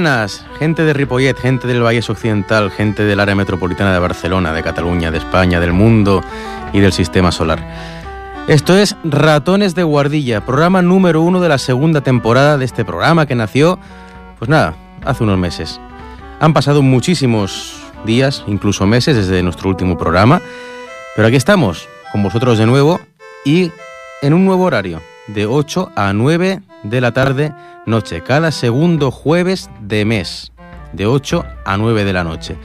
Buenas, gente de Ripollet, gente del Valle Occidental, gente del área metropolitana de Barcelona, de Cataluña, de España, del mundo y del sistema solar. Esto es Ratones de Guardilla, programa número uno de la segunda temporada de este programa que nació, pues nada, hace unos meses. Han pasado muchísimos días, incluso meses desde nuestro último programa, pero aquí estamos, con vosotros de nuevo y en un nuevo horario, de 8 a 9 de la tarde noche, cada segundo jueves de mes, de 8 a 9 de la noche.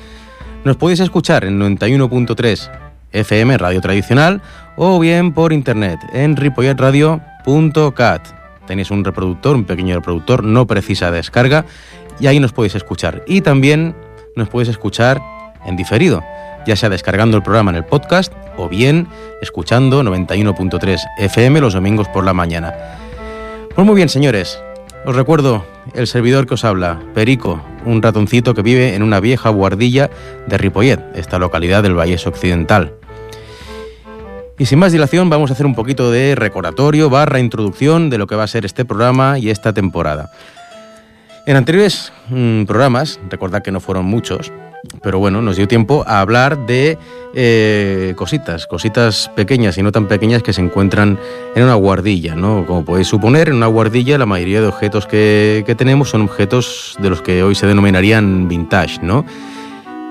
Nos podéis escuchar en 91.3 FM, radio tradicional, o bien por internet en ripolletradio.cat. Tenéis un reproductor, un pequeño reproductor, no precisa descarga, y ahí nos podéis escuchar. Y también nos podéis escuchar en diferido, ya sea descargando el programa en el podcast o bien escuchando 91.3 FM los domingos por la mañana. Pues muy bien, señores, os recuerdo el servidor que os habla, Perico, un ratoncito que vive en una vieja guardilla de Ripollet, esta localidad del Vallés Occidental. Y sin más dilación vamos a hacer un poquito de recordatorio barra introducción de lo que va a ser este programa y esta temporada. En anteriores mm, programas, recordad que no fueron muchos, pero bueno, nos dio tiempo a hablar de eh, cositas, cositas pequeñas y no tan pequeñas que se encuentran en una guardilla, ¿no? Como podéis suponer, en una guardilla la mayoría de objetos que, que tenemos son objetos de los que hoy se denominarían vintage, ¿no?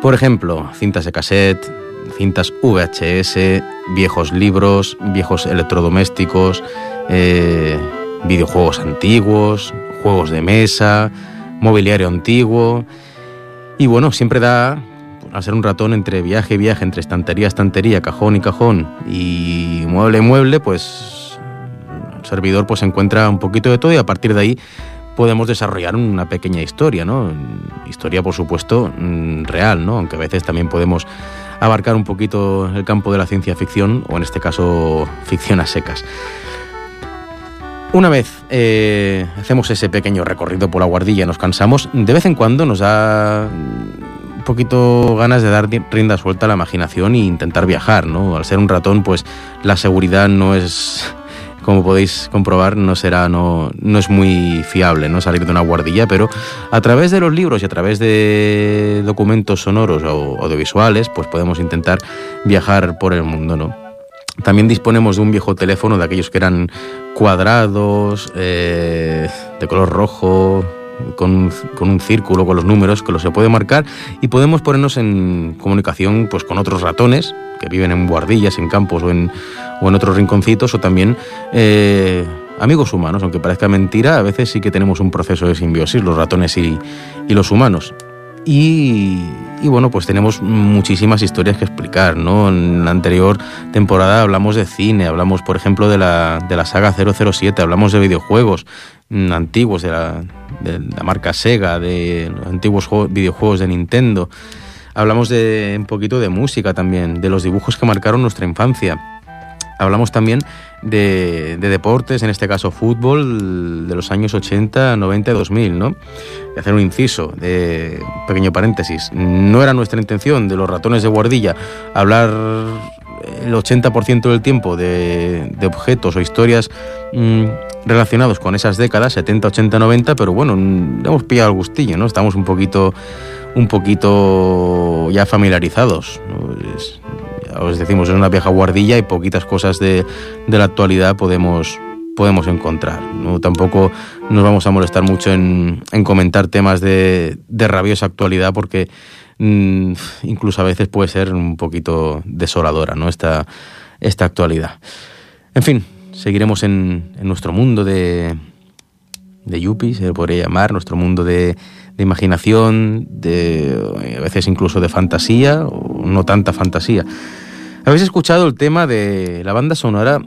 Por ejemplo, cintas de cassette, cintas VHS, viejos libros, viejos electrodomésticos, eh, videojuegos antiguos, juegos de mesa, mobiliario antiguo. Y bueno, siempre da a ser un ratón entre viaje y viaje, entre estantería estantería, cajón y cajón y mueble mueble, pues el servidor pues encuentra un poquito de todo y a partir de ahí podemos desarrollar una pequeña historia, ¿no? Historia, por supuesto, mm, real, ¿no? Aunque a veces también podemos abarcar un poquito el campo de la ciencia ficción, o en este caso, ficción a secas. Una vez eh, hacemos ese pequeño recorrido por la guardilla, nos cansamos, de vez en cuando nos da un poquito ganas de dar rienda suelta a la imaginación e intentar viajar, ¿no? Al ser un ratón, pues la seguridad no es, como podéis comprobar, no será, no, no es muy fiable, ¿no? Salir de una guardilla, pero a través de los libros y a través de documentos sonoros o audiovisuales, pues podemos intentar viajar por el mundo, ¿no? También disponemos de un viejo teléfono de aquellos que eran cuadrados, eh, de color rojo, con, un círculo con los números que lo se puede marcar y podemos ponernos en comunicación pues, con otros ratones que viven en guardillas, en campos o en, o en otros rinconcitos o también eh, amigos humanos, aunque parezca mentira, a veces sí que tenemos un proceso de simbiosis, los ratones y, y los humanos. Y, bueno, pues tenemos muchísimas historias que explicar, ¿no? En la anterior temporada hablamos de cine, hablamos, por ejemplo, de la, de la saga 007, hablamos de videojuegos mm, antiguos, de la, de la marca Sega, de los antiguos videojuegos de Nintendo. Hablamos de un poquito de música también, de los dibujos que marcaron nuestra infancia. Hablamos también de, deportes, en este caso fútbol, de los años 80, 90 y 2000, ¿no? De hacer un inciso, de pequeño paréntesis. No era nuestra intención de los ratones de guardilla hablar el 80% del tiempo de, objetos o historias mm, relacionados con esas décadas, 70, 80, 90, pero bueno, hemos pillado el gustillo, ¿no? Estamos un poquito, un poquito ya familiarizados. Os decimos, es una vieja guardilla y poquitas cosas de, de la actualidad podemos, podemos encontrar. ¿no? Tampoco nos vamos a molestar mucho en, en comentar temas de, de, rabiosa actualidad porque mm, incluso a veces puede ser un poquito desoladora ¿no? esta, esta actualidad. En fin, seguiremos en, en nuestro mundo de, de Yuppie, se podría llamar, nuestro mundo de, de imaginación, de, a veces incluso de fantasía, o no tanta fantasía. Habéis escuchado el tema de la banda sonora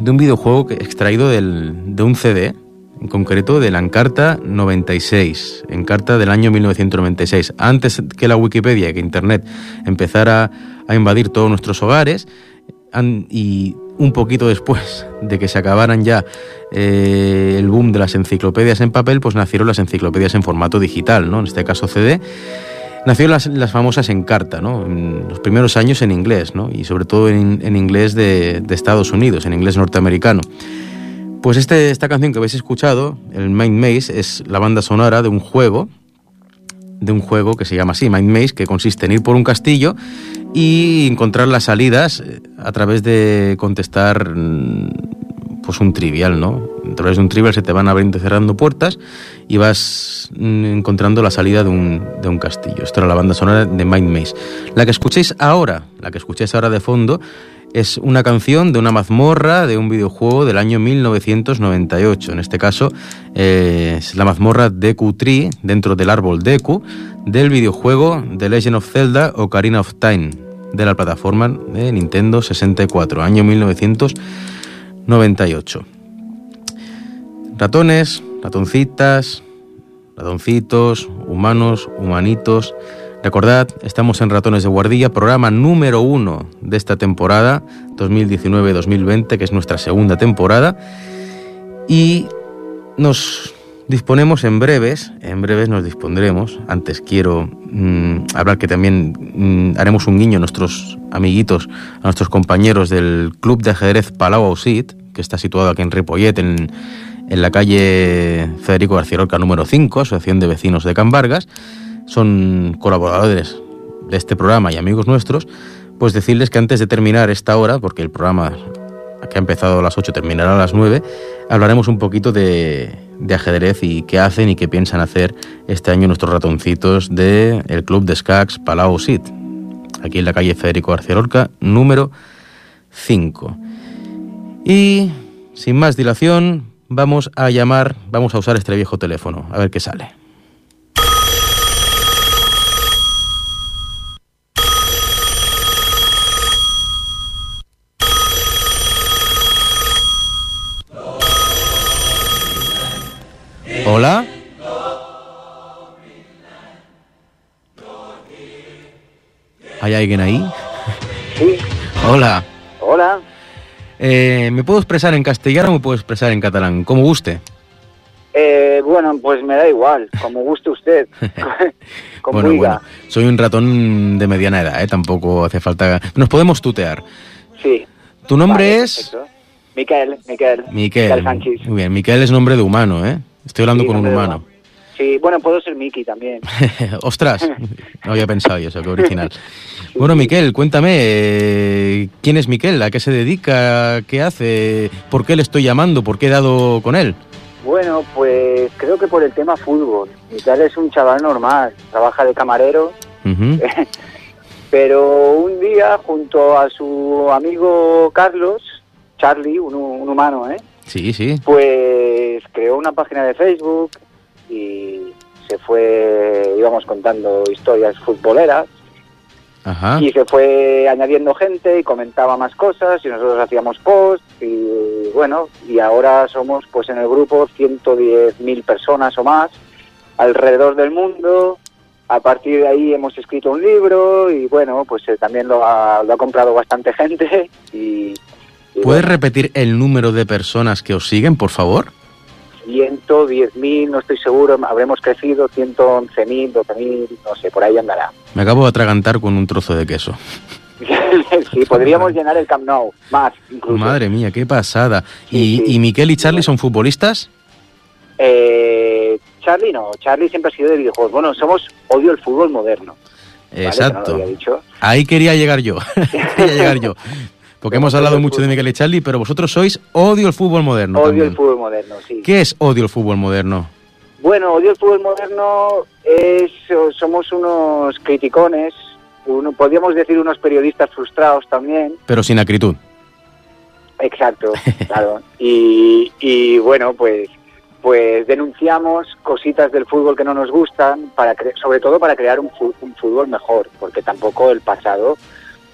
de un videojuego extraído del, de un CD, en concreto de la Encarta 96, Encarta del año 1996. Antes que la Wikipedia, que Internet empezara a invadir todos nuestros hogares, y un poquito después de que se acabaran ya eh, el boom de las enciclopedias en papel, pues nacieron las enciclopedias en formato digital, ¿no? en este caso CD Nació las, las famosas Encarta, ¿no? En los primeros años en inglés, ¿no? Y sobre todo en, inglés de, Estados Unidos, en inglés norteamericano. Pues este, esta canción que habéis escuchado, el Mind Maze, es la banda sonora de un juego, de un juego que se llama así, Mind Maze, que consiste en ir por un castillo y encontrar las salidas eh, a través de contestar mm, pues un trivial, ¿no? A través de un trivial se te van abriendo cerrando puertas y vas mm, encontrando la salida de un, de un castillo. Esto era la banda sonora de Mind Maze. La que escuchéis ahora, la que escuchéis ahora de fondo, es una canción de una mazmorra de un videojuego del año 1998. En este caso eh, es la mazmorra Deku Tree, dentro del árbol Deku, del videojuego The Legend of Zelda Ocarina of Time, de la plataforma de Nintendo 64, año 1998. Ratones, ratoncitas, ratoncitos, humanos, humanitos Recordad, estamos en Ratones de Guardilla, programa número uno de esta temporada 2019-2020, que es nuestra segunda temporada. Y nos disponemos en breves, en breves nos dispondremos. Antes quiero mm, hablar que también mm, haremos un guiño a nuestros amiguitos, a nuestros compañeros del Club de Ajedrez Palau Ausit, que está situado aquí en Ripollet, en, en la calle Federico García Lorca número 5, Asociación de Vecinos de Can Vargas son colaboradores de este programa y amigos nuestros, pues decirles que antes de terminar esta hora, porque el programa que ha empezado a las 8 terminará a las 9, hablaremos un poquito de, ajedrez y qué hacen y qué piensan hacer este año nuestros ratoncitos del el Club de Skax Palau Sit, aquí en la calle Federico García Lorca, número 5. Y sin más dilación, vamos a llamar, vamos a usar este viejo teléfono, a ver qué sale. Hola. ¿Hay alguien ahí? Sí. Hola. Hola. Eh, ¿Me puedo expresar en castellano o me puedo expresar en catalán? Como guste. Eh, bueno, pues me da igual, como guste usted. como bueno, bueno, soy un ratón de mediana edad, ¿eh? tampoco hace falta... Nos podemos tutear. Sí. ¿Tu nombre es? Miquel, Miquel. Miquel. Muy bien, Miquel es nombre de humano, ¿eh? Estoy hablando con un humano. Sí, bueno, puedo ser Miki también. Ostras, no había pensado yo eso, qué original. Bueno, Miquel, cuéntame, eh, ¿quién es Miquel? ¿A qué se dedica? ¿Qué hace? ¿Por qué le estoy llamando? ¿Por qué he dado con él? Bueno, pues creo que por el tema fútbol. Miquel es un chaval normal, trabaja de camarero, pero un día junto a su amigo Carlos, Charlie, un, un humano, ¿eh? Sí, sí. Pues creó una página de Facebook y se fue, íbamos contando historias futboleras. Ajá. Y se fue añadiendo gente y comentaba más cosas y nosotros hacíamos posts y bueno, y ahora somos pues en el grupo 110.000 personas o más alrededor del mundo. A partir de ahí hemos escrito un libro y bueno, pues eh, también lo ha, lo ha comprado bastante gente y, ¿Puedes repetir el número de personas que os siguen, por favor? 110.000, no estoy seguro, habremos crecido 111.000, 12.000, no sé, por ahí andará. Me acabo de atragantar con un trozo de queso. sí, podríamos llenar el Camp Nou, más incluso. Madre mía, qué pasada. ¿Y, ¿Y Miquel y Charlie son futbolistas? Eh, Charlie no, Charlie siempre ha sido de videojuegos. Bueno, somos odio el fútbol moderno. Exacto. Ahí quería llegar yo. quería llegar yo. Porque hemos hablado mucho de Miguel y Charlie, pero vosotros sois odio el fútbol moderno. Odio el fútbol moderno, sí. ¿Qué es odio el fútbol moderno? Bueno, odio el fútbol moderno es somos unos criticones, uno, podríamos decir unos periodistas frustrados también. Pero sin acritud. Exacto, claro. Y, y bueno, pues pues denunciamos cositas del fútbol que no nos gustan, para sobre todo para crear un, un fútbol mejor, porque tampoco el pasado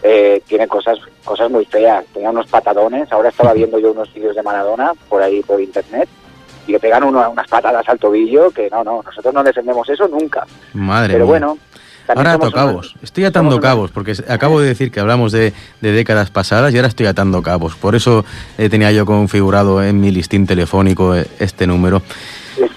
eh, tiene cosas cosas muy feas. Tenía unos patadones. Ahora estaba viendo yo unos vídeos de Maradona por ahí por internet y le pegan uno, unas patadas al tobillo que no, no, nosotros no defendemos eso nunca. Madre Pero bueno. Ahora ato cabos. estoy atando cabos, porque acabo de decir que hablamos de, de, décadas pasadas y ahora estoy atando cabos. Por eso eh, tenía yo configurado en mi listín telefónico eh, este número.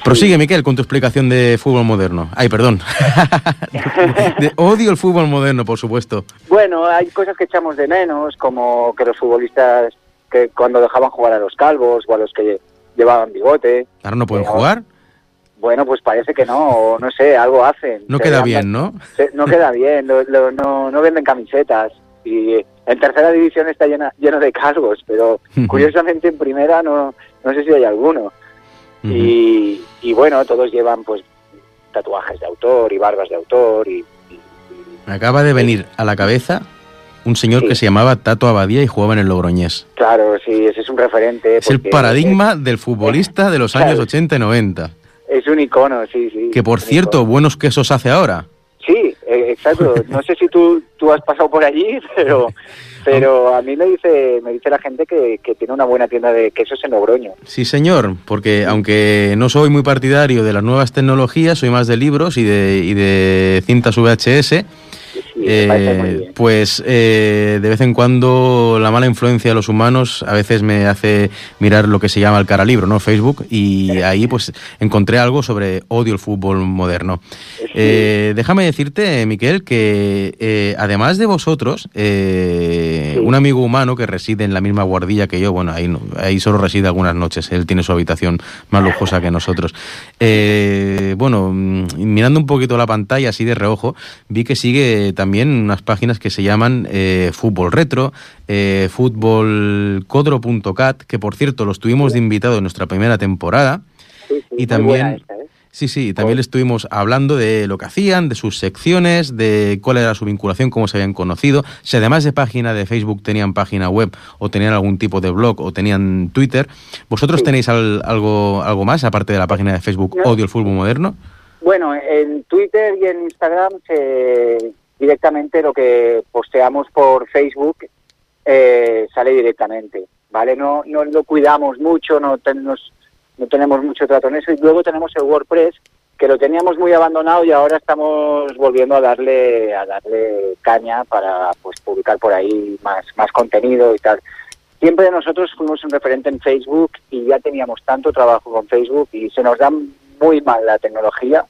Prosigue, Miquel, con tu explicación de fútbol moderno. Ay, perdón. de, odio el fútbol moderno, por supuesto. Bueno, hay cosas que echamos de menos, como que los futbolistas que cuando dejaban jugar a los calvos o a los que llevaban bigote. ¿Ahora no pueden jugar? Bueno, pues parece que no, o no sé, algo hacen. No Se queda bien, ¿no? se- no queda bien, lo- lo- no, no venden camisetas. Y en tercera división está llena, lleno de cargos, pero curiosamente en primera no, no sé si hay alguno. Y, y bueno, todos llevan pues tatuajes de autor y barbas de autor y, y- Me acaba de venir a la cabeza un señor Sí. que se llamaba Tato Abadía y jugaba en el Logroñés. claro, sí, ese es un referente. Es el paradigma del futbolista de los Claro. años 80 y 90. Es, un icono, sí, sí. Que por cierto, icono. buenos quesos hace ahora. Sí, eh, exacto. No sé si tú, tú has pasado por allí, pero pero a mí me dice me dice la gente que, que tiene una buena tienda de quesos en Logroño. Sí, señor, porque aunque no soy muy partidario de las nuevas tecnologías, soy más de libros y de, y de cintas VHS, Sí, eh, pues eh, de vez en cuando la mala influencia de los humanos a veces me hace mirar lo que se llama el cara libro, ¿no? Facebook, y ahí pues encontré algo sobre odio el fútbol moderno. Eh, déjame decirte, Miquel, que además de vosotros, eh, Sí. un amigo humano que reside en la misma guardilla que yo, bueno, ahí, no- ahí solo reside algunas noches, él tiene su habitación más lujosa que nosotros. Eh, bueno, mm, mirando un poquito la pantalla así de reojo, vi que sigue también unas páginas que se llaman eh, Fútbol Retro, eh, futbolcodro.cat, que por cierto los tuvimos de invitado en nuestra primera temporada. Sí, sí, y también- ¿eh? Sí, sí, también le estuvimos hablando de lo que hacían, de sus secciones, de cuál era su vinculación, cómo se habían conocido, si además de página de Facebook tenían página web o tenían algún tipo de blog o tenían Twitter. ¿Vosotros Sí. tenéis al- algo, algo más aparte de la página de Facebook No. Odio el Fútbol Moderno? Bueno, en Twitter y en Instagram se- directamente lo que posteamos por Facebook eh, sale directamente, ¿vale? No, no lo cuidamos mucho, no, ten- nos- no tenemos mucho trato en eso. Y luego tenemos el WordPress, que lo teníamos muy abandonado y ahora estamos volviendo a darle a darle caña para pues publicar por ahí más, más contenido y tal. Siempre nosotros fuimos un referente en Facebook y ya teníamos tanto trabajo con Facebook y se nos da muy mal la tecnología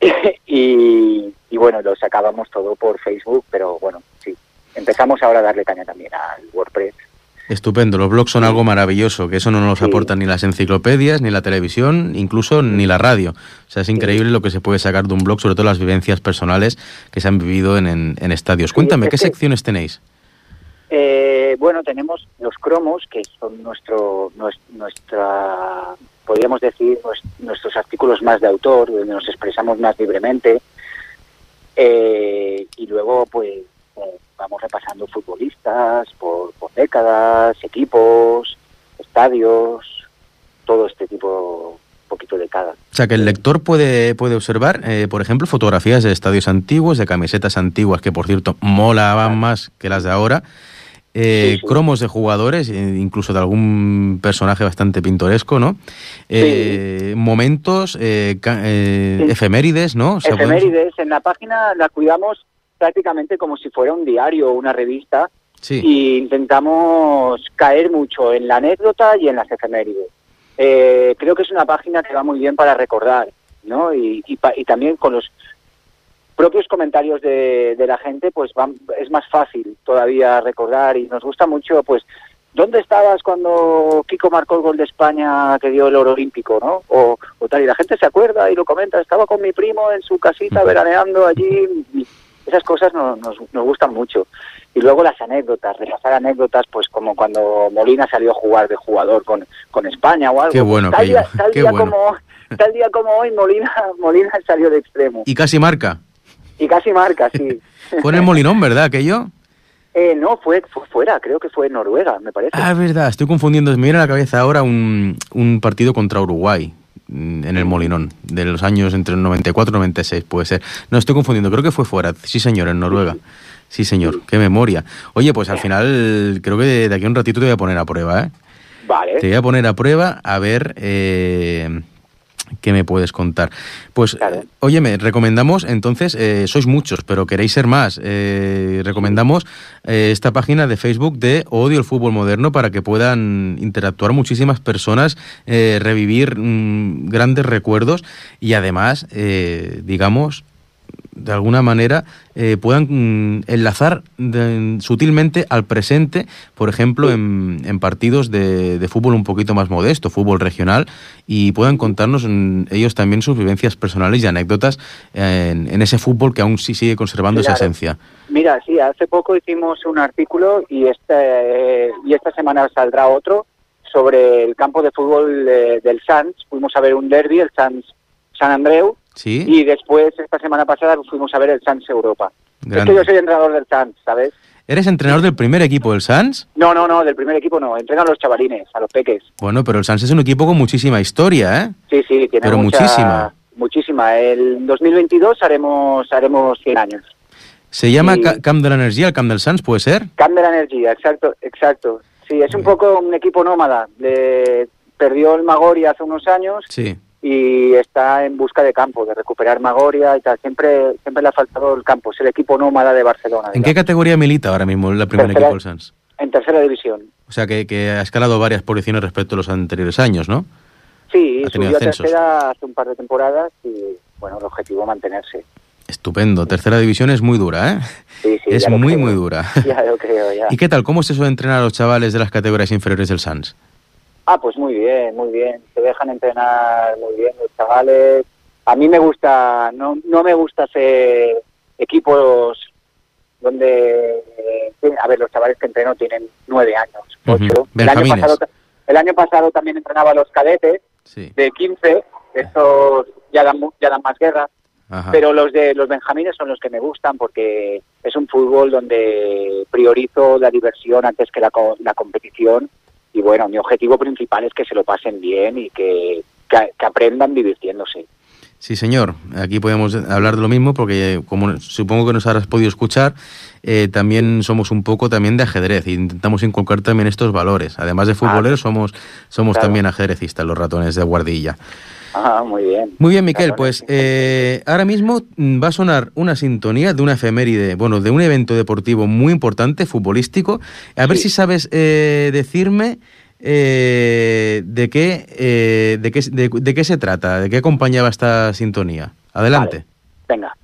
y, y bueno, lo sacábamos todo por Facebook, pero bueno, sí, empezamos ahora a darle caña también al WordPress. Estupendo, los blogs son algo maravilloso, que eso no nos Sí. aportan ni las enciclopedias, ni la televisión, incluso ni la radio. O sea, es increíble lo que se puede sacar de un blog, sobre todo las vivencias personales que se han vivido en, en- en estadios. Cuéntame, ¿qué secciones tenéis? Eh, bueno, tenemos los cromos, que son nuestro, nues- nuestra, podríamos decir, nues- nuestros artículos más de autor, donde nos expresamos más libremente. Eh, y luego, pues, eh, vamos repasando futbolistas por, por décadas, equipos, estadios, todo este tipo, poquito de cada. O sea, que el lector puede, puede observar, eh, por ejemplo, fotografías de estadios antiguos, de camisetas antiguas, que por cierto molaban más que las de ahora, eh, Sí, sí. cromos de jugadores, eh, incluso de algún personaje bastante pintoresco, ¿no? Eh, Momentos, eh, eh, Sí. efemérides, ¿no? O sea, podemos- Efemérides, en la página la cuidamos prácticamente como si fuera un diario o una revista, Sí. y intentamos caer mucho en la anécdota y en las efemérides. Eh, creo que es una página que va muy bien para recordar, ¿no? Y, y, pa- y también con los propios comentarios de, de la gente, pues van- es más fácil todavía recordar y nos gusta mucho, pues, ¿dónde estabas cuando Kiko marcó el gol de España que dio el oro olímpico, ¿no? O, o tal, y la gente se acuerda y lo comenta, estaba con mi primo en su casita veraneando allí, esas cosas nos, nos, nos gustan mucho. Y luego las anécdotas, repasar anécdotas, pues como cuando Molina salió a jugar de jugador con, con España o algo. Qué bueno tal día, tal qué día bueno. como tal día como hoy Molina Molina salió de extremo Y casi marca. y casi marca, sí. Fue en el Molinón, ¿verdad? Aquello. Eh, no, fue, fue fuera, creo que fue en Noruega, me parece. Ah, es verdad, estoy confundiendo. Me viene a la cabeza ahora un, un partido contra Uruguay en el Molinón, de los años entre el 94 y 96, puede ser. No, estoy confundiendo, creo que fue fuera. Sí, señor, en Noruega. Sí, señor, qué memoria. Oye, pues al final creo que de, aquí a un ratito te voy a poner a prueba, ¿eh? Vale. Te voy a poner a prueba a ver eh, qué me puedes contar. Pues, Claro. óyeme, recomendamos, entonces, eh, sois muchos, pero queréis ser más. eh, recomendamos eh, esta página de Facebook de Odio el Fútbol Moderno para que puedan interactuar muchísimas personas, eh, revivir mm, grandes recuerdos y además, digamos, de alguna manera eh, puedan mm, enlazar sutilmente al presente, por ejemplo, en, partidos de, fútbol un poquito más modesto, fútbol regional, y puedan contarnos ellos también sus vivencias personales y anécdotas en, ese fútbol que aún sí sigue conservando esa esencia. Mira, sí, hace poco hicimos un artículo y, este, y esta semana saldrá otro sobre el campo de fútbol del Sanz. Fuimos a ver un derby, el Sanz San Andreu, y después, esta semana pasada, fuimos a ver el Sanz Europa. Es que yo soy entrenador del Sanz, ¿sabes? ¿Eres entrenador del primer equipo del Sanz? No, no, no, del primer equipo no. Entrenan a los chavalines, a los peques. Bueno, pero el Sanz es un equipo con muchísima historia, ¿eh? Sí, sí, tiene pero muchísima. Muchísima. El 2022 haremos, haremos 100 años. ¿Se llama Camp de la Energía, el Camp del Sanz, puede ser? Camp de la Energía, exacto, exacto. Sí, es un poco un equipo nómada. Le perdió el Magori hace unos años. Sí y está en busca de campo, de recuperar Magoria y tal. Siempre, siempre le ha faltado el campo, es el equipo nómada de Barcelona. ¿En qué categoría milita ahora mismo la primera equipo del Sans? En tercera división. O sea que, que, ha escalado varias posiciones respecto a los anteriores años, ¿no? Sí, subió a tercera hace un par de temporadas y, bueno, el objetivo es mantenerse. Estupendo. Tercera división es muy dura, ¿eh? Sí, sí, es muy, muy dura. Ya lo creo, ya. ¿Y qué tal? ¿Cómo se suele entrenar a los chavales de las categorías inferiores del Sans? Ah, pues muy bien, muy bien. Se dejan entrenar muy bien los chavales. A mí me gusta, no, no me gusta hacer equipos donde, a ver, los chavales que entreno tienen nueve años, ocho. el, año pasado, el año pasado también entrenaba a los cadetes de 15, estos ya dan, ya dan más guerra. Pero los de los benjamines son los que me gustan porque es un fútbol donde priorizo la diversión antes que la, la competición y bueno, mi objetivo principal es que se lo pasen bien y que, aprendan divirtiéndose. Sí, señor. Aquí podemos hablar de lo mismo porque, como supongo que nos habrás podido escuchar, eh, también somos un poco también de ajedrez e intentamos inculcar también estos valores. Además de ah, futboleros, somos, somos también ajedrecistas, los ratones de guardilla. Ah, muy bien. Muy bien, Miquel. Pues eh, ahora mismo mm, va a sonar una sintonía de una efeméride, bueno, de un evento deportivo muy importante, futbolístico. A ver si sabes eh, decirme eh, de, qué, de, qué, de, qué se trata, de qué acompañaba esta sintonía. Adelante. Venga.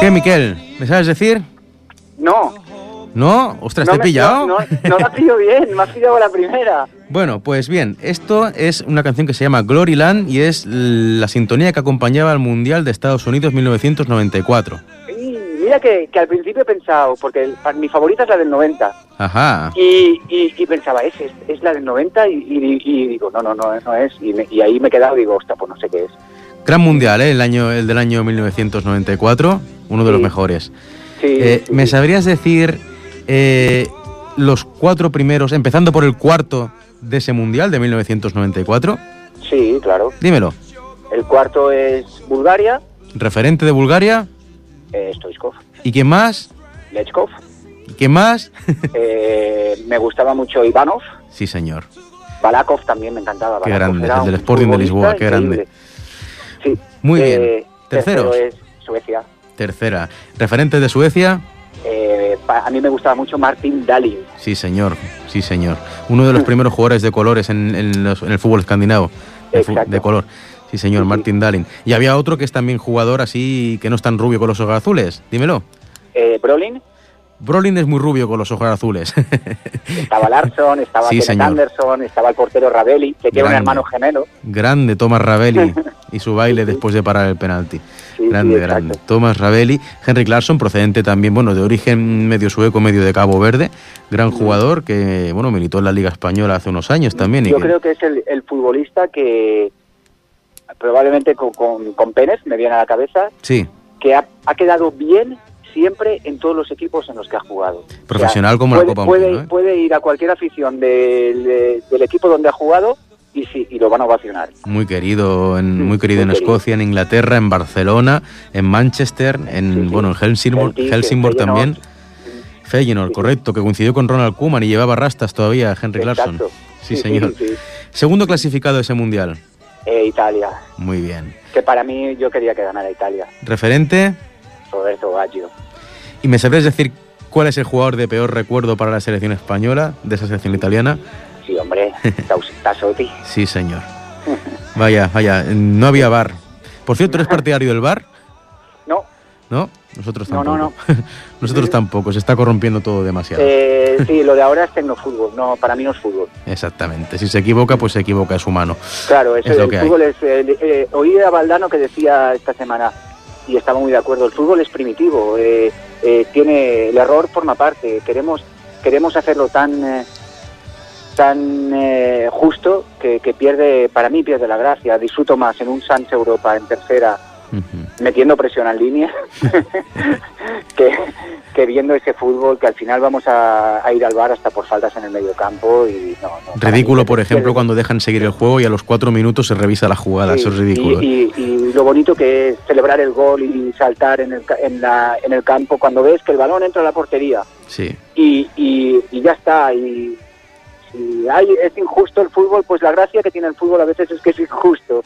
¿Qué, Miquel? ¿Me sabes decir? No. ¿No? Ostras, ¿te he pillado? No, no, la pillo bien, me has pillado la primera. Bueno, pues bien, esto es una canción que se llama Gloryland y es la sintonía que acompañaba al Mundial de Estados Unidos 1994 mira que, al principio he pensado, porque mi favorita es la del 90. Ajá. Y, y, pensaba, ¿es, es, la del 90? Y, digo, no, no, no, no es. Y, ahí me he quedado y digo, hostia, pues no sé qué es. Gran mundial, ¿eh? el, año, el del año 1994, uno de los mejores. Eh, sí, ¿Me sabrías decir eh, los cuatro primeros, empezando por el cuarto de ese mundial de 1994? Sí, claro. Dímelo. El cuarto es Bulgaria. ¿Referente de Bulgaria? Eh, ¿Y quién más? Lechkov. ¿Y quién más? Eh, me gustaba mucho Ivanov. Sí, señor. Balakov también me encantaba. Qué grande, el del Sporting de Lisboa, qué grande. Sí. Muy bien. Eh, Tercero es Suecia. Tercera. ¿Referente de Suecia? a mí me gustaba mucho Martin Dahlin. Sí, señor. Sí, señor. Uno de los primeros jugadores de colores en, el fútbol escandinavo. De color. Sí, señor, Martin Dahlin. Y había otro que es también jugador así, que no es tan rubio con los ojos azules. Dímelo. Eh, Brolin. Brolin es muy rubio con los ojos azules. estaba Larson, estaba sí, Anderson, estaba el portero Ravelli, que tiene un hermano gemelo. Grande Thomas Ravelli y su baile después de parar el penalti. grande, grande. Thomas Ravelli, Henry Larsson, procedente también, bueno, de origen medio sueco, medio de Cabo Verde, gran jugador que, bueno, militó en la Liga Española hace unos años también. Yo creo que es el futbolista que, probablemente con, con, Pérez, me viene a la cabeza, sí. que ha, quedado bien siempre en todos los equipos en los que ha jugado. Profesional como la Copa puede, ¿eh? puede ir a cualquier afición del, equipo donde ha jugado y, sí, y lo van a ovacionar. Muy querido, en, muy querido en Escocia, en Inglaterra, en Barcelona, en Manchester, en bueno en Helsingborg, Helsingborg también. Feyenoord, correcto, que coincidió con Ronald Koeman y llevaba rastas todavía Henry Larsson. Sí, señor. Segundo clasificado de ese mundial. Eh, Italia. Muy bien. Que para mí yo quería que ganara Italia. ¿Referente? Roberto Baggio. ¿Y me sabrías decir cuál es el jugador de peor recuerdo para la selección española, de esa selección italiana? Sí, hombre, Tassotti. sí, señor. Vaya, vaya, no había bar. Por cierto, ¿eres partidario del bar? No. ¿No? Nosotros tampoco. No, no, no. Nosotros tampoco, se está corrompiendo todo demasiado. Eh, sí, lo de ahora es tecnofútbol, no, para mí no es fútbol. Exactamente, si se equivoca, pues se equivoca, es humano. Claro, eso, es el fútbol es... Eh, eh, oí a Valdano que decía esta semana, y estaba muy de acuerdo, el fútbol es primitivo, eh, tiene el error forma parte, queremos, queremos hacerlo tan tan justo que, que, pierde, para mí pierde la gracia. Disfruto más en un Sans Europa en tercera metiendo presión en línea, que, viendo ese fútbol que al final vamos a, ir al bar hasta por faltas en el medio campo. Y ridículo, por ejemplo, cuando dejan seguir el juego y a los cuatro minutos se revisa la jugada, eso es ridículo. Y, lo bonito que es celebrar el gol y saltar en el, en, la, en el campo cuando ves que el balón entra a la portería. Sí. Y, y, ya está. Y si hay, es injusto el fútbol, pues la gracia que tiene el fútbol a veces es que es injusto.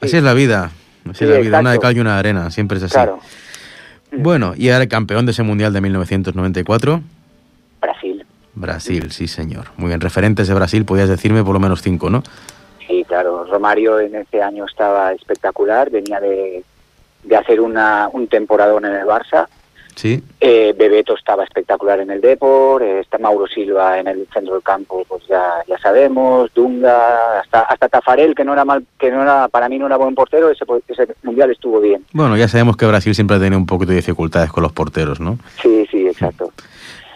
Así es la vida. La vida, una de cal y una de arena, siempre es así. Bueno, y ahora el campeón de ese mundial de 1994. Brasil. Brasil, sí, señor. Muy bien, referentes de Brasil, podías decirme por lo menos cinco, ¿no? Sí, claro. Romario en ese año estaba espectacular, venía de, de hacer una, un temporadón en el Barça. Sí. Eh, Bebeto estaba espectacular en el Depor, eh, está Mauro Silva en el centro del campo, pues ya, ya sabemos, Dunga, hasta, hasta Tafarel, que no era mal, que no era, para mí no era buen portero, ese, ese mundial estuvo bien. Bueno, ya sabemos que Brasil siempre ha tenido un poquito de dificultades con los porteros, ¿no? Sí, sí, exacto.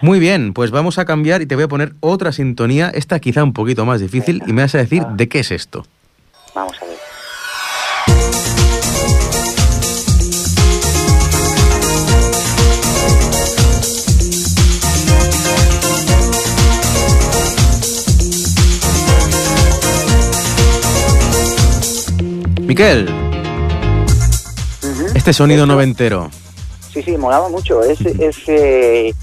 Muy bien, pues vamos a cambiar y te voy a poner otra sintonía, esta quizá un poquito más difícil, y me vas a decir de qué es esto. Vamos a ver. Miquel, este sonido noventero. Sí, sí, molaba mucho. Es, eh,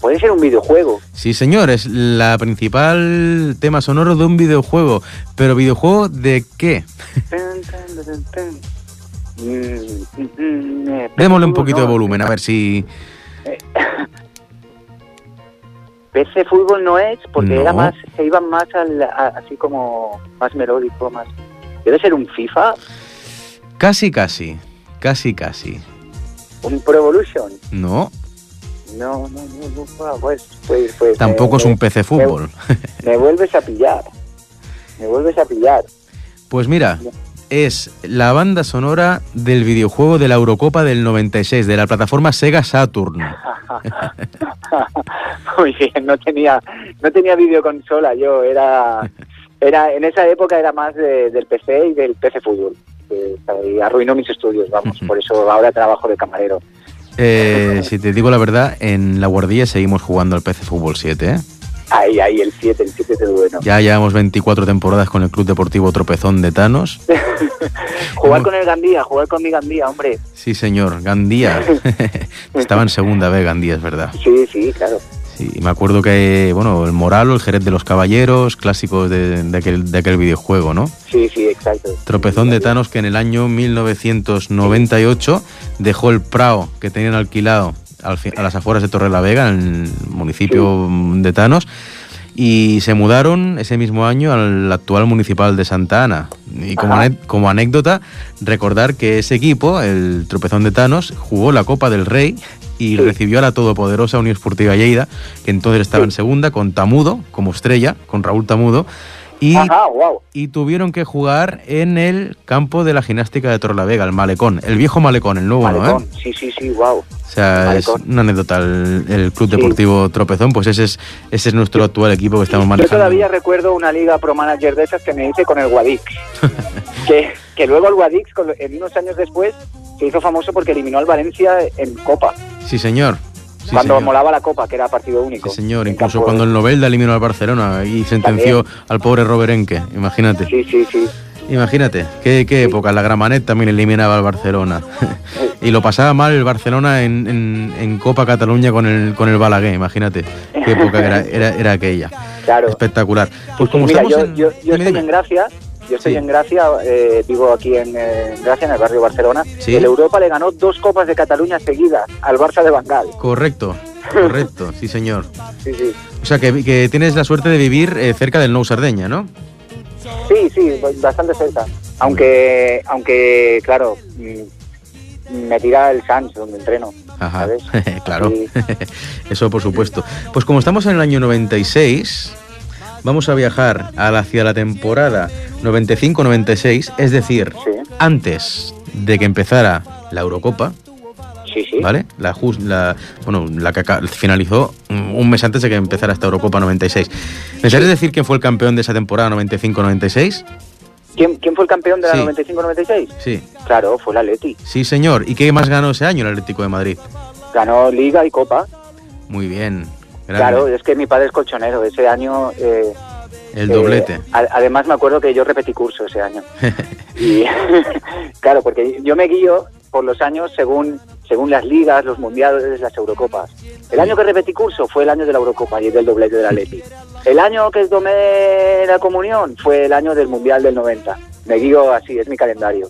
puede ser un videojuego. Sí, señor, es la principal tema sonoro de un videojuego. Pero ¿videojuego de qué? Démosle un poquito de volumen, a ver si... PC fútbol no es, porque era más, se iban más al, así como más melódico, más ¿Debe ser un FIFA? Casi, casi. Casi, casi. ¿Un Pro Evolution? No. No, no, no, pues, pues, pues, Tampoco es un PC fútbol. Me, vuelves a pillar. Me vuelves a pillar. Pues mira, es la banda sonora del videojuego de la Eurocopa del 96, de la plataforma Sega Saturn. Muy bien, no tenía, no tenía videoconsola yo, era era en esa época era más del PC y del PC fútbol. y arruinó mis estudios, vamos. Por eso ahora trabajo de camarero. Eh, si te digo la verdad, en la guardilla seguimos jugando al PC Fútbol 7, ¿eh? Ahí, ahí, el 7, el 7 es bueno. Ya llevamos 24 temporadas con el Club Deportivo Tropezón de Tanos. jugar con el Gandía, jugar con mi Gandía, hombre. Sí, señor, Gandía. Estaba en segunda vez Gandía, es verdad. Sí, sí, claro. Sí, me acuerdo que, bueno, el Moralo, el Jerez de los Caballeros, clásicos de, aquel, de aquel videojuego, ¿no? Sí, sí, exacto. Tropezón de Thanos que en el año 1998 dejó el Prado que tenían alquilado a las afueras de Torre la Vega, en el municipio de Thanos, y se mudaron ese mismo año al actual municipal de Santa Ana. Y como, como anécdota, recordar que ese equipo, el Tropezón de Thanos, jugó la Copa del Rey y recibió a la todopoderosa Unión Esportiva Lleida, que entonces estaba en segunda, con Tamudo como estrella, con Raúl Tamudo, y, y tuvieron que jugar en el campo de la gimnástica de Torlavega, el Malecón, el viejo Malecón, el nuevo, ¿no? ¿eh? Sí, sí, sí, wow. O sea, es una anécdota. El, Club Deportivo Tropezón, pues ese es, ese es nuestro actual equipo que estamos manejando. Yo todavía recuerdo una liga pro manager de esas que me hice con el Guadix. que, que luego el Guadix, en unos años después, se hizo famoso porque eliminó al Valencia en Copa. Sí, señor. Cuando molaba la Copa, que era partido único. Sí, señor. Incluso cuando el Novelda eliminó al Barcelona y sentenció al pobre Robert Enke, imagínate. Sí, sí, sí. Imagínate, qué, qué época. La Gramanet también eliminaba al Barcelona. y lo pasaba mal el Barcelona en, en, Copa Cataluña con el, con el Balaguer, imagínate. Qué época era, era, era aquella. Claro. Espectacular. Pues como Mira, yo, en... yo, yo estoy en Gracia, yo estoy en Gracia, eh, vivo aquí en, Gracia, en el barrio Barcelona. ¿Sí? El Europa le ganó dos copas de Cataluña seguidas al Barça de Bangal. Correcto, correcto, sí señor. Sí, sí. O sea, que, que tienes la suerte de vivir eh, cerca del Nou Sardeña, ¿no? Sí, sí, bastante cerca. Aunque, aunque claro, mm, me tira el Sanz donde entreno. Ajá, claro. Eso por supuesto. Pues como estamos en el año 96, vamos a viajar hacia la temporada 95-96, es decir, antes de que empezara la Eurocopa. Sí, sí. ¿Vale? La, la, bueno, la que finalizó un mes antes de que empezara esta Eurocopa 96. ¿Me sabes decir quién fue el campeón de esa temporada 95-96? ¿Quién, ¿Quién, fue el campeón de la 95-96? Sí. Claro, fue el Atleti. Sí, señor. ¿Y qué más ganó ese año el Atlético de Madrid? Ganó Liga y Copa. Muy bien. Claro, es que mi padre es colchonero. Ese año... Eh, el doblete. Eh, además me acuerdo que yo repetí curso ese año. y claro, porque yo me guío por los años según según las ligas, los mundiales, las Eurocopas. El año que repetí curso fue el año de la Eurocopa y del doblete de la Leti. El año que tomé la comunión fue el año del Mundial del 90. Me guío así, es mi calendario.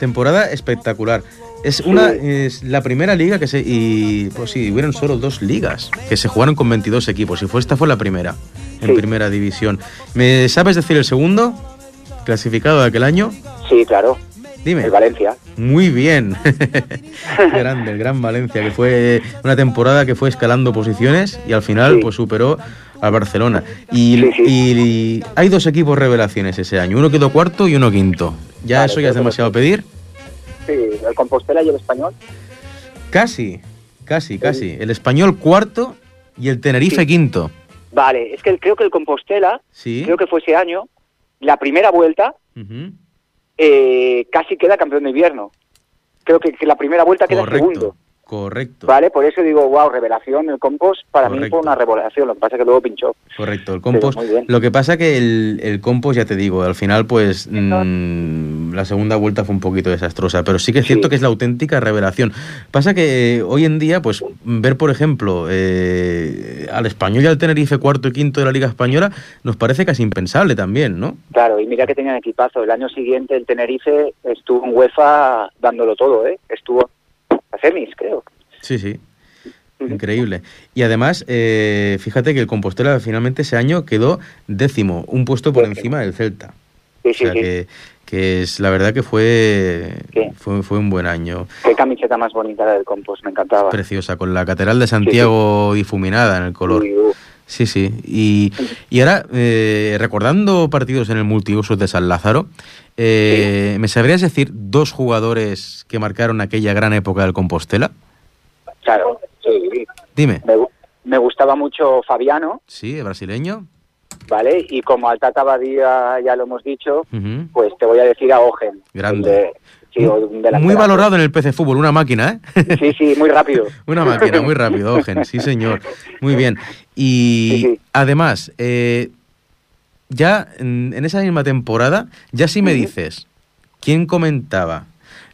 Temporada espectacular. Es una es la primera liga que se y pues sí, hubieron solo dos ligas que se jugaron con 22 equipos y fue esta fue la primera en primera división. ¿Me sabes decir el segundo clasificado de aquel año? Sí, claro. Dime. El Valencia. Muy bien. Grande, el Gran Valencia, que fue una temporada que fue escalando posiciones y al final pues superó al Barcelona. Y, hay dos equipos revelaciones ese año. Uno quedó cuarto y uno quinto. ¿Ya eso ya es demasiado pedir? Sí, el Compostela y el Español. Casi, casi, casi. El Español cuarto y el Tenerife quinto. Vale, es que creo que el Compostela, creo que fue ese año, la primera vuelta, eh, casi queda campeón de invierno. Creo que, la primera vuelta queda segundo. Correcto. Vale, por eso digo, wow, revelación, el compost para mí fue una revelación, lo que pasa es que luego pinchó. Correcto, el compost. Lo que pasa que el, el compost, ya te digo, al final pues mm, la segunda vuelta fue un poquito desastrosa, pero sí que es cierto que es la auténtica revelación. Pasa que eh, hoy en día, pues ver, por ejemplo, eh, al español y al Tenerife cuarto y quinto de la Liga Española nos parece casi impensable también, ¿no? Claro, y mira que tenían equipazo. El año siguiente el Tenerife estuvo en UEFA dándolo todo, ¿eh? Estuvo a semis, creo. Sí, sí. Increíble. Y además, eh, fíjate que el Compostela finalmente ese año quedó décimo, un puesto por encima del Celta. Sí, sí, o sea que, que, es la verdad que fue, fue, fue un buen año. Qué camiseta más bonita la del Compost, me encantaba. Preciosa, con la Catedral de Santiago difuminada en el color. Sí, sí. Y, y ahora, eh, recordando partidos en el multiusos de San Lázaro, eh, ¿Me sabrías decir dos jugadores que marcaron aquella gran época del Compostela? Claro, sí. Dime. Me, gustaba mucho Fabiano. Sí, brasileño. Vale, y como al Tata Badía ya lo hemos dicho, pues te voy a decir a Ogen. Grande. muy valorado en el PC Fútbol, una máquina, ¿eh? Sí, sí, muy rápido. una máquina, muy rápido, Ogen, sí señor. Muy bien. Y además, eh, ya en, esa misma temporada, ya si me dices, ¿quién comentaba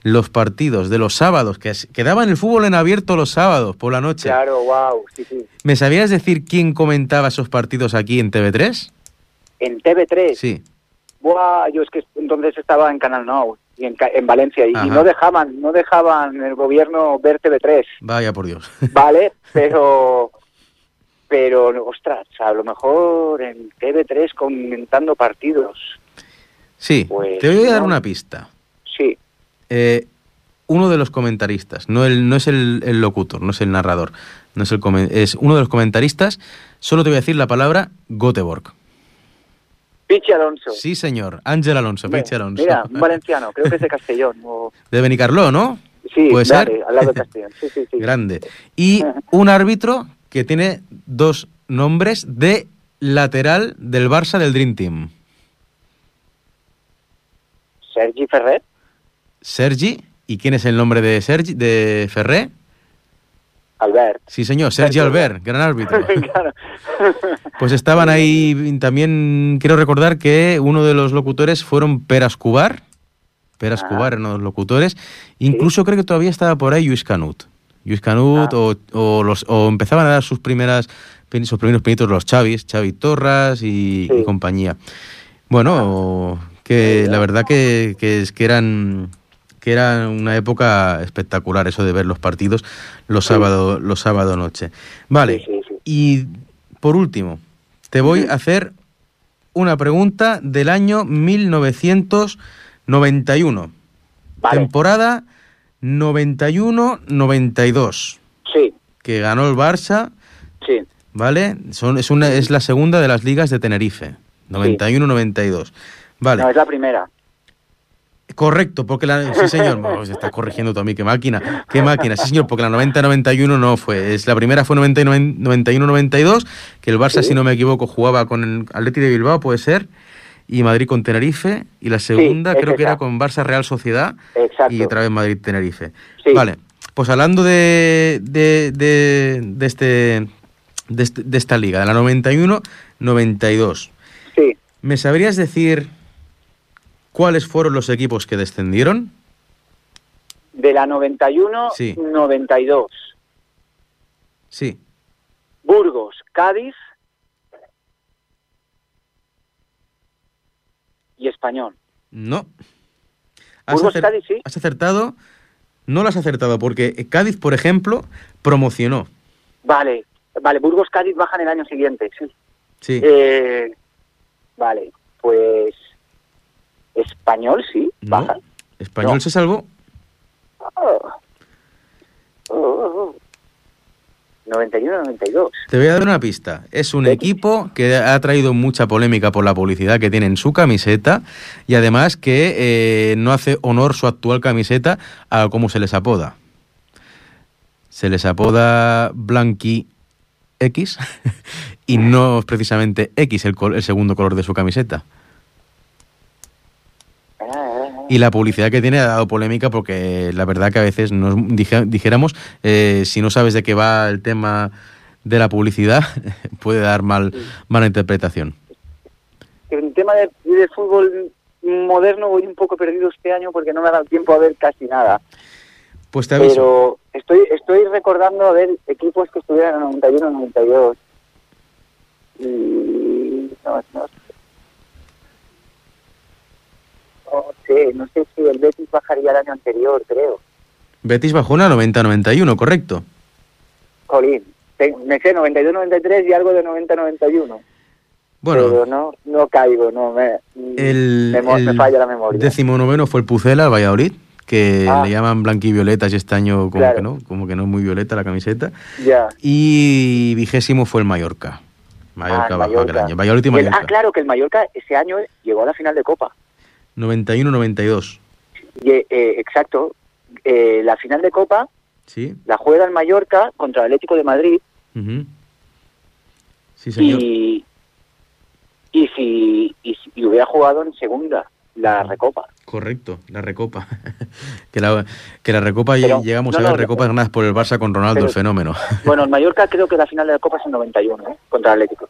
los partidos de los sábados, que quedaban el fútbol en abierto los sábados por la noche? Claro, wow, sí, sí. ¿Me sabías decir quién comentaba esos partidos aquí en TV3? ¿En TV3? Sí. Buah, yo es que entonces estaba en Canal Now y en, en Valencia y, y, no dejaban no dejaban el gobierno ver TV3. Vaya por Dios. Vale, pero pero ostras, a lo mejor en TV3 comentando partidos. Sí, pues te voy a dar una pista. Sí. Eh, uno de los comentaristas, no, el, no es el, locutor, no es el narrador, no es, el es uno de los comentaristas, solo te voy a decir la palabra Göteborg. Pichi Alonso. Sí, señor, Ángel Alonso, Pichi Alonso. Mira, un valenciano, creo que es de Castellón. De Benicarló, ¿no? Sí, ¿Puede ser? al lado de Castellón. Sí, sí, sí. Grande. Y un árbitro que tiene dos nombres de lateral del Barça del Dream Team. Sergi Ferrer. Sergi. ¿Y quién es el nombre de Sergi de Ferrer? Albert. Sí, señor, Sergi, Albert, gran árbitro. Pues estaban ahí también, quiero recordar que uno de los locutores fueron Peras Cubar. Peras ah. Cubar, uno de los locutores. Incluso creo que todavía estaba por ahí Luis Canut. Luis Canut o, o los, o empezaban a dar sus primeras sus primeros pinitos los Chavis, Xavi Torras y, y compañía. Bueno, que la verdad que, que, es que eran que era una época espectacular eso de ver los partidos los sábados los sábado noche. Vale. Y por último, te voy a hacer una pregunta del año 1991. Vale. Temporada 91-92. Sí. Que ganó el Barça. Sí. ¿Vale? Son, es, una, es la segunda de las ligas de Tenerife. 91-92. Vale. No, es la primera. Correcto, porque la... Sí, señor, se está corrigiendo tú a mí, qué máquina, qué máquina, sí, señor, porque la 90-91 no fue, es, la primera fue 91-92, que el Barça, Sí. si no me equivoco, jugaba con el Atleti de Bilbao, puede ser, y Madrid con Tenerife, y la segunda creo que era con Barça Real Sociedad, Exacto. y otra vez Madrid-Tenerife. Sí. Vale, pues hablando de, de, de, de este, de, este- de esta liga, de la 91-92, Sí. ¿me sabrías decir cuáles fueron los equipos que descendieron? De la 91, Sí. 92. Sí. Burgos, Cádiz y Español. No. Has, Burgos, Cádiz, sí. has acertado. No lo has acertado porque Cádiz, por ejemplo, promocionó. Vale, vale, Burgos, Cádiz bajan el año siguiente, sí. Sí. Eh, vale, pues Español, sí, no. bajan. Español No. se salvó. Oh. Oh, oh, oh. 91-92. Te voy a dar una pista. Es un equipo que ha traído mucha polémica por la publicidad que tiene en su camiseta y además que eh, no hace honor su actual camiseta a cómo se les apoda. Se les apoda Blanqui X y no es precisamente X el, col- el segundo color de su camiseta. Y la publicidad que tiene ha dado polémica porque la verdad que a veces nos dijéramos, eh, si no sabes de qué va el tema de la publicidad, puede dar mal, mala interpretación. En tema de, de fútbol moderno voy un poco perdido este año porque no me ha dado tiempo a ver casi nada. Pues te aviso. Pero estoy estoy recordando a ver equipos que estuvieran en 91-92. Y no, no, no sé, no sé si el Betis bajaría el año anterior, creo. Betis bajó una 90-91, correcto. Colín, me sé 92-93 y algo de 90-91. Bueno, pero no no caigo, no me, el, me, mo- me el falla la memoria. decimonoveno fue el Pucela, el Valladolid, que Ah. le llaman blanquivioletas y este año como Claro. que no, como que no es muy violeta la camiseta. Ya. Y vigésimo fue el Mallorca. Mallorca Ah, bajó aquel Mallorca. año. Valladolid y El- Mallorca. ah, claro, que el Mallorca ese año llegó a la final de Copa. 91-92. Y, eh, exacto. Eh, la final de Copa ¿Sí? la juega el Mallorca contra el Atlético de Madrid. Sí, señor. y, y, si, y si y hubiera jugado en segunda la Recopa. Correcto, la Recopa. que, la, que la Recopa Pero- llegamos no, a ver no, Recopas ganadas por el Barça con Ronaldo, pero- el fenómeno. Bueno, el Mallorca creo que la final de la Copa es en 91, ¿eh? contra el Atlético.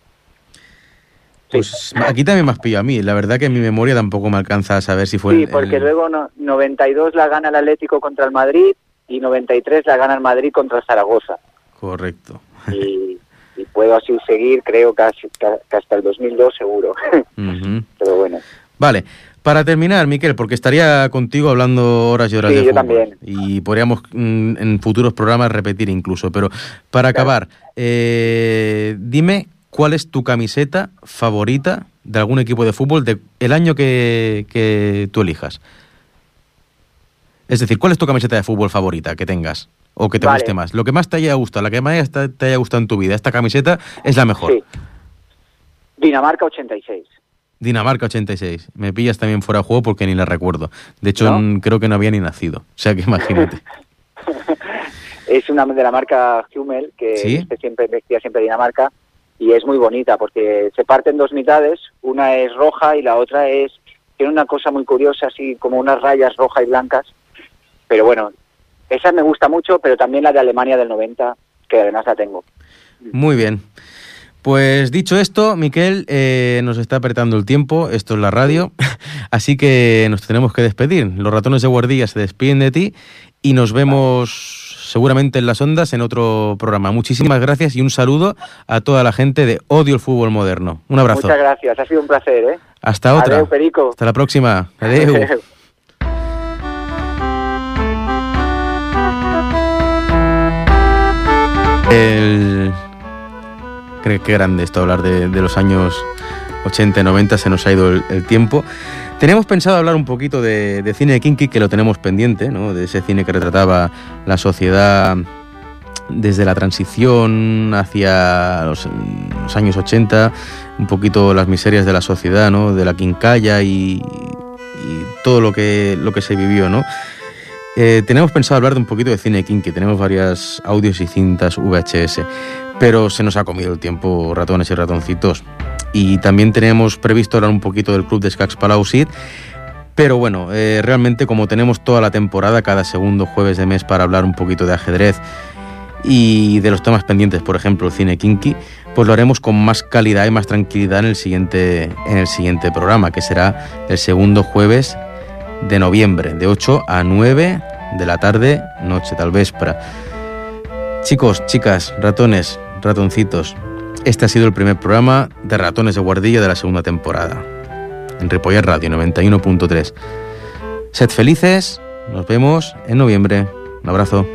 Sí. Pues aquí también me has pillado a mí. La verdad que mi memoria tampoco me alcanza a saber si fue Sí, el- porque el- luego no, 92 la gana el Atlético contra el Madrid y 93 la gana el Madrid contra el Zaragoza. Correcto. Y, y puedo así seguir, creo que, hasta- el 2002 seguro. Ujú. Pero bueno, Vale, para terminar, Miquel, porque estaría contigo hablando horas y horas Sí, de yo fútbol. también. Y podríamos mm, en futuros programas repetir incluso. Pero para Claro. acabar, eh, dime cuál es tu camiseta favorita de algún equipo de fútbol de el año que, que tú elijas. Es decir, ¿cuál es tu camiseta de fútbol favorita que tengas? O que te Vale. guste más. Lo que más te haya gustado, la que más te haya gustado en tu vida. Esta camiseta es la mejor. sí. Dinamarca 86. Dinamarca 86. Me pillas también fuera de juego porque ni la recuerdo. De hecho, ¿No? creo que no había ni nacido. O sea que imagínate. Es una de la marca Hummel, que ¿Sí? viste siempre, vestía siempre Dinamarca, y es muy bonita porque se parte en dos mitades, una es roja y la otra es, tiene una cosa muy curiosa, así como unas rayas rojas y blancas, pero bueno, esa me gusta mucho, pero también la de Alemania del 90, que además la tengo. Muy bien. Pues dicho esto, Miquel, eh, nos está apretando el tiempo, esto es la radio, así que nos tenemos que despedir. Los ratones de guardilla se despiden de ti y nos vemos seguramente en las ondas en otro programa. Muchísimas gracias y un saludo a toda la gente de Odio el Fútbol Moderno. Un abrazo. Muchas gracias, ha sido un placer. ¿eh? Hasta otra. Adeu, Perico. Hasta la próxima. Adiós. El... Qué, grande esto hablar de, de, los años 80 y 90, se nos ha ido el, el tiempo. Teníamos pensado hablar un poquito de, de, cine de Kinky, que lo tenemos pendiente, ¿no? de ese cine que retrataba la sociedad desde la transición hacia los, años 80, un poquito las miserias de la sociedad, ¿no? de la quincalla y, todo lo que, lo que se vivió. ¿no? Eh, tenemos pensado hablar de un poquito de cine kinky, tenemos varias audios y cintas VHS, pero se nos ha comido el tiempo ratones y ratoncitos. Y también tenemos previsto hablar un poquito del club de Skax Palausit, pero bueno, eh, realmente como tenemos toda la temporada, cada segundo jueves de mes para hablar un poquito de ajedrez y de los temas pendientes, por ejemplo, el cine kinky, pues lo haremos con más calidad y más tranquilidad en el siguiente, en el siguiente programa, que será el segundo jueves de noviembre, de 8 a 9 de la tarde, noche tal vez para. Chicos, chicas, ratones, ratoncitos, este ha sido el primer programa de Ratones de Guardilla de la segunda temporada, en Ripollet Radio 91.3. Sed felices, nos vemos en noviembre. Un abrazo.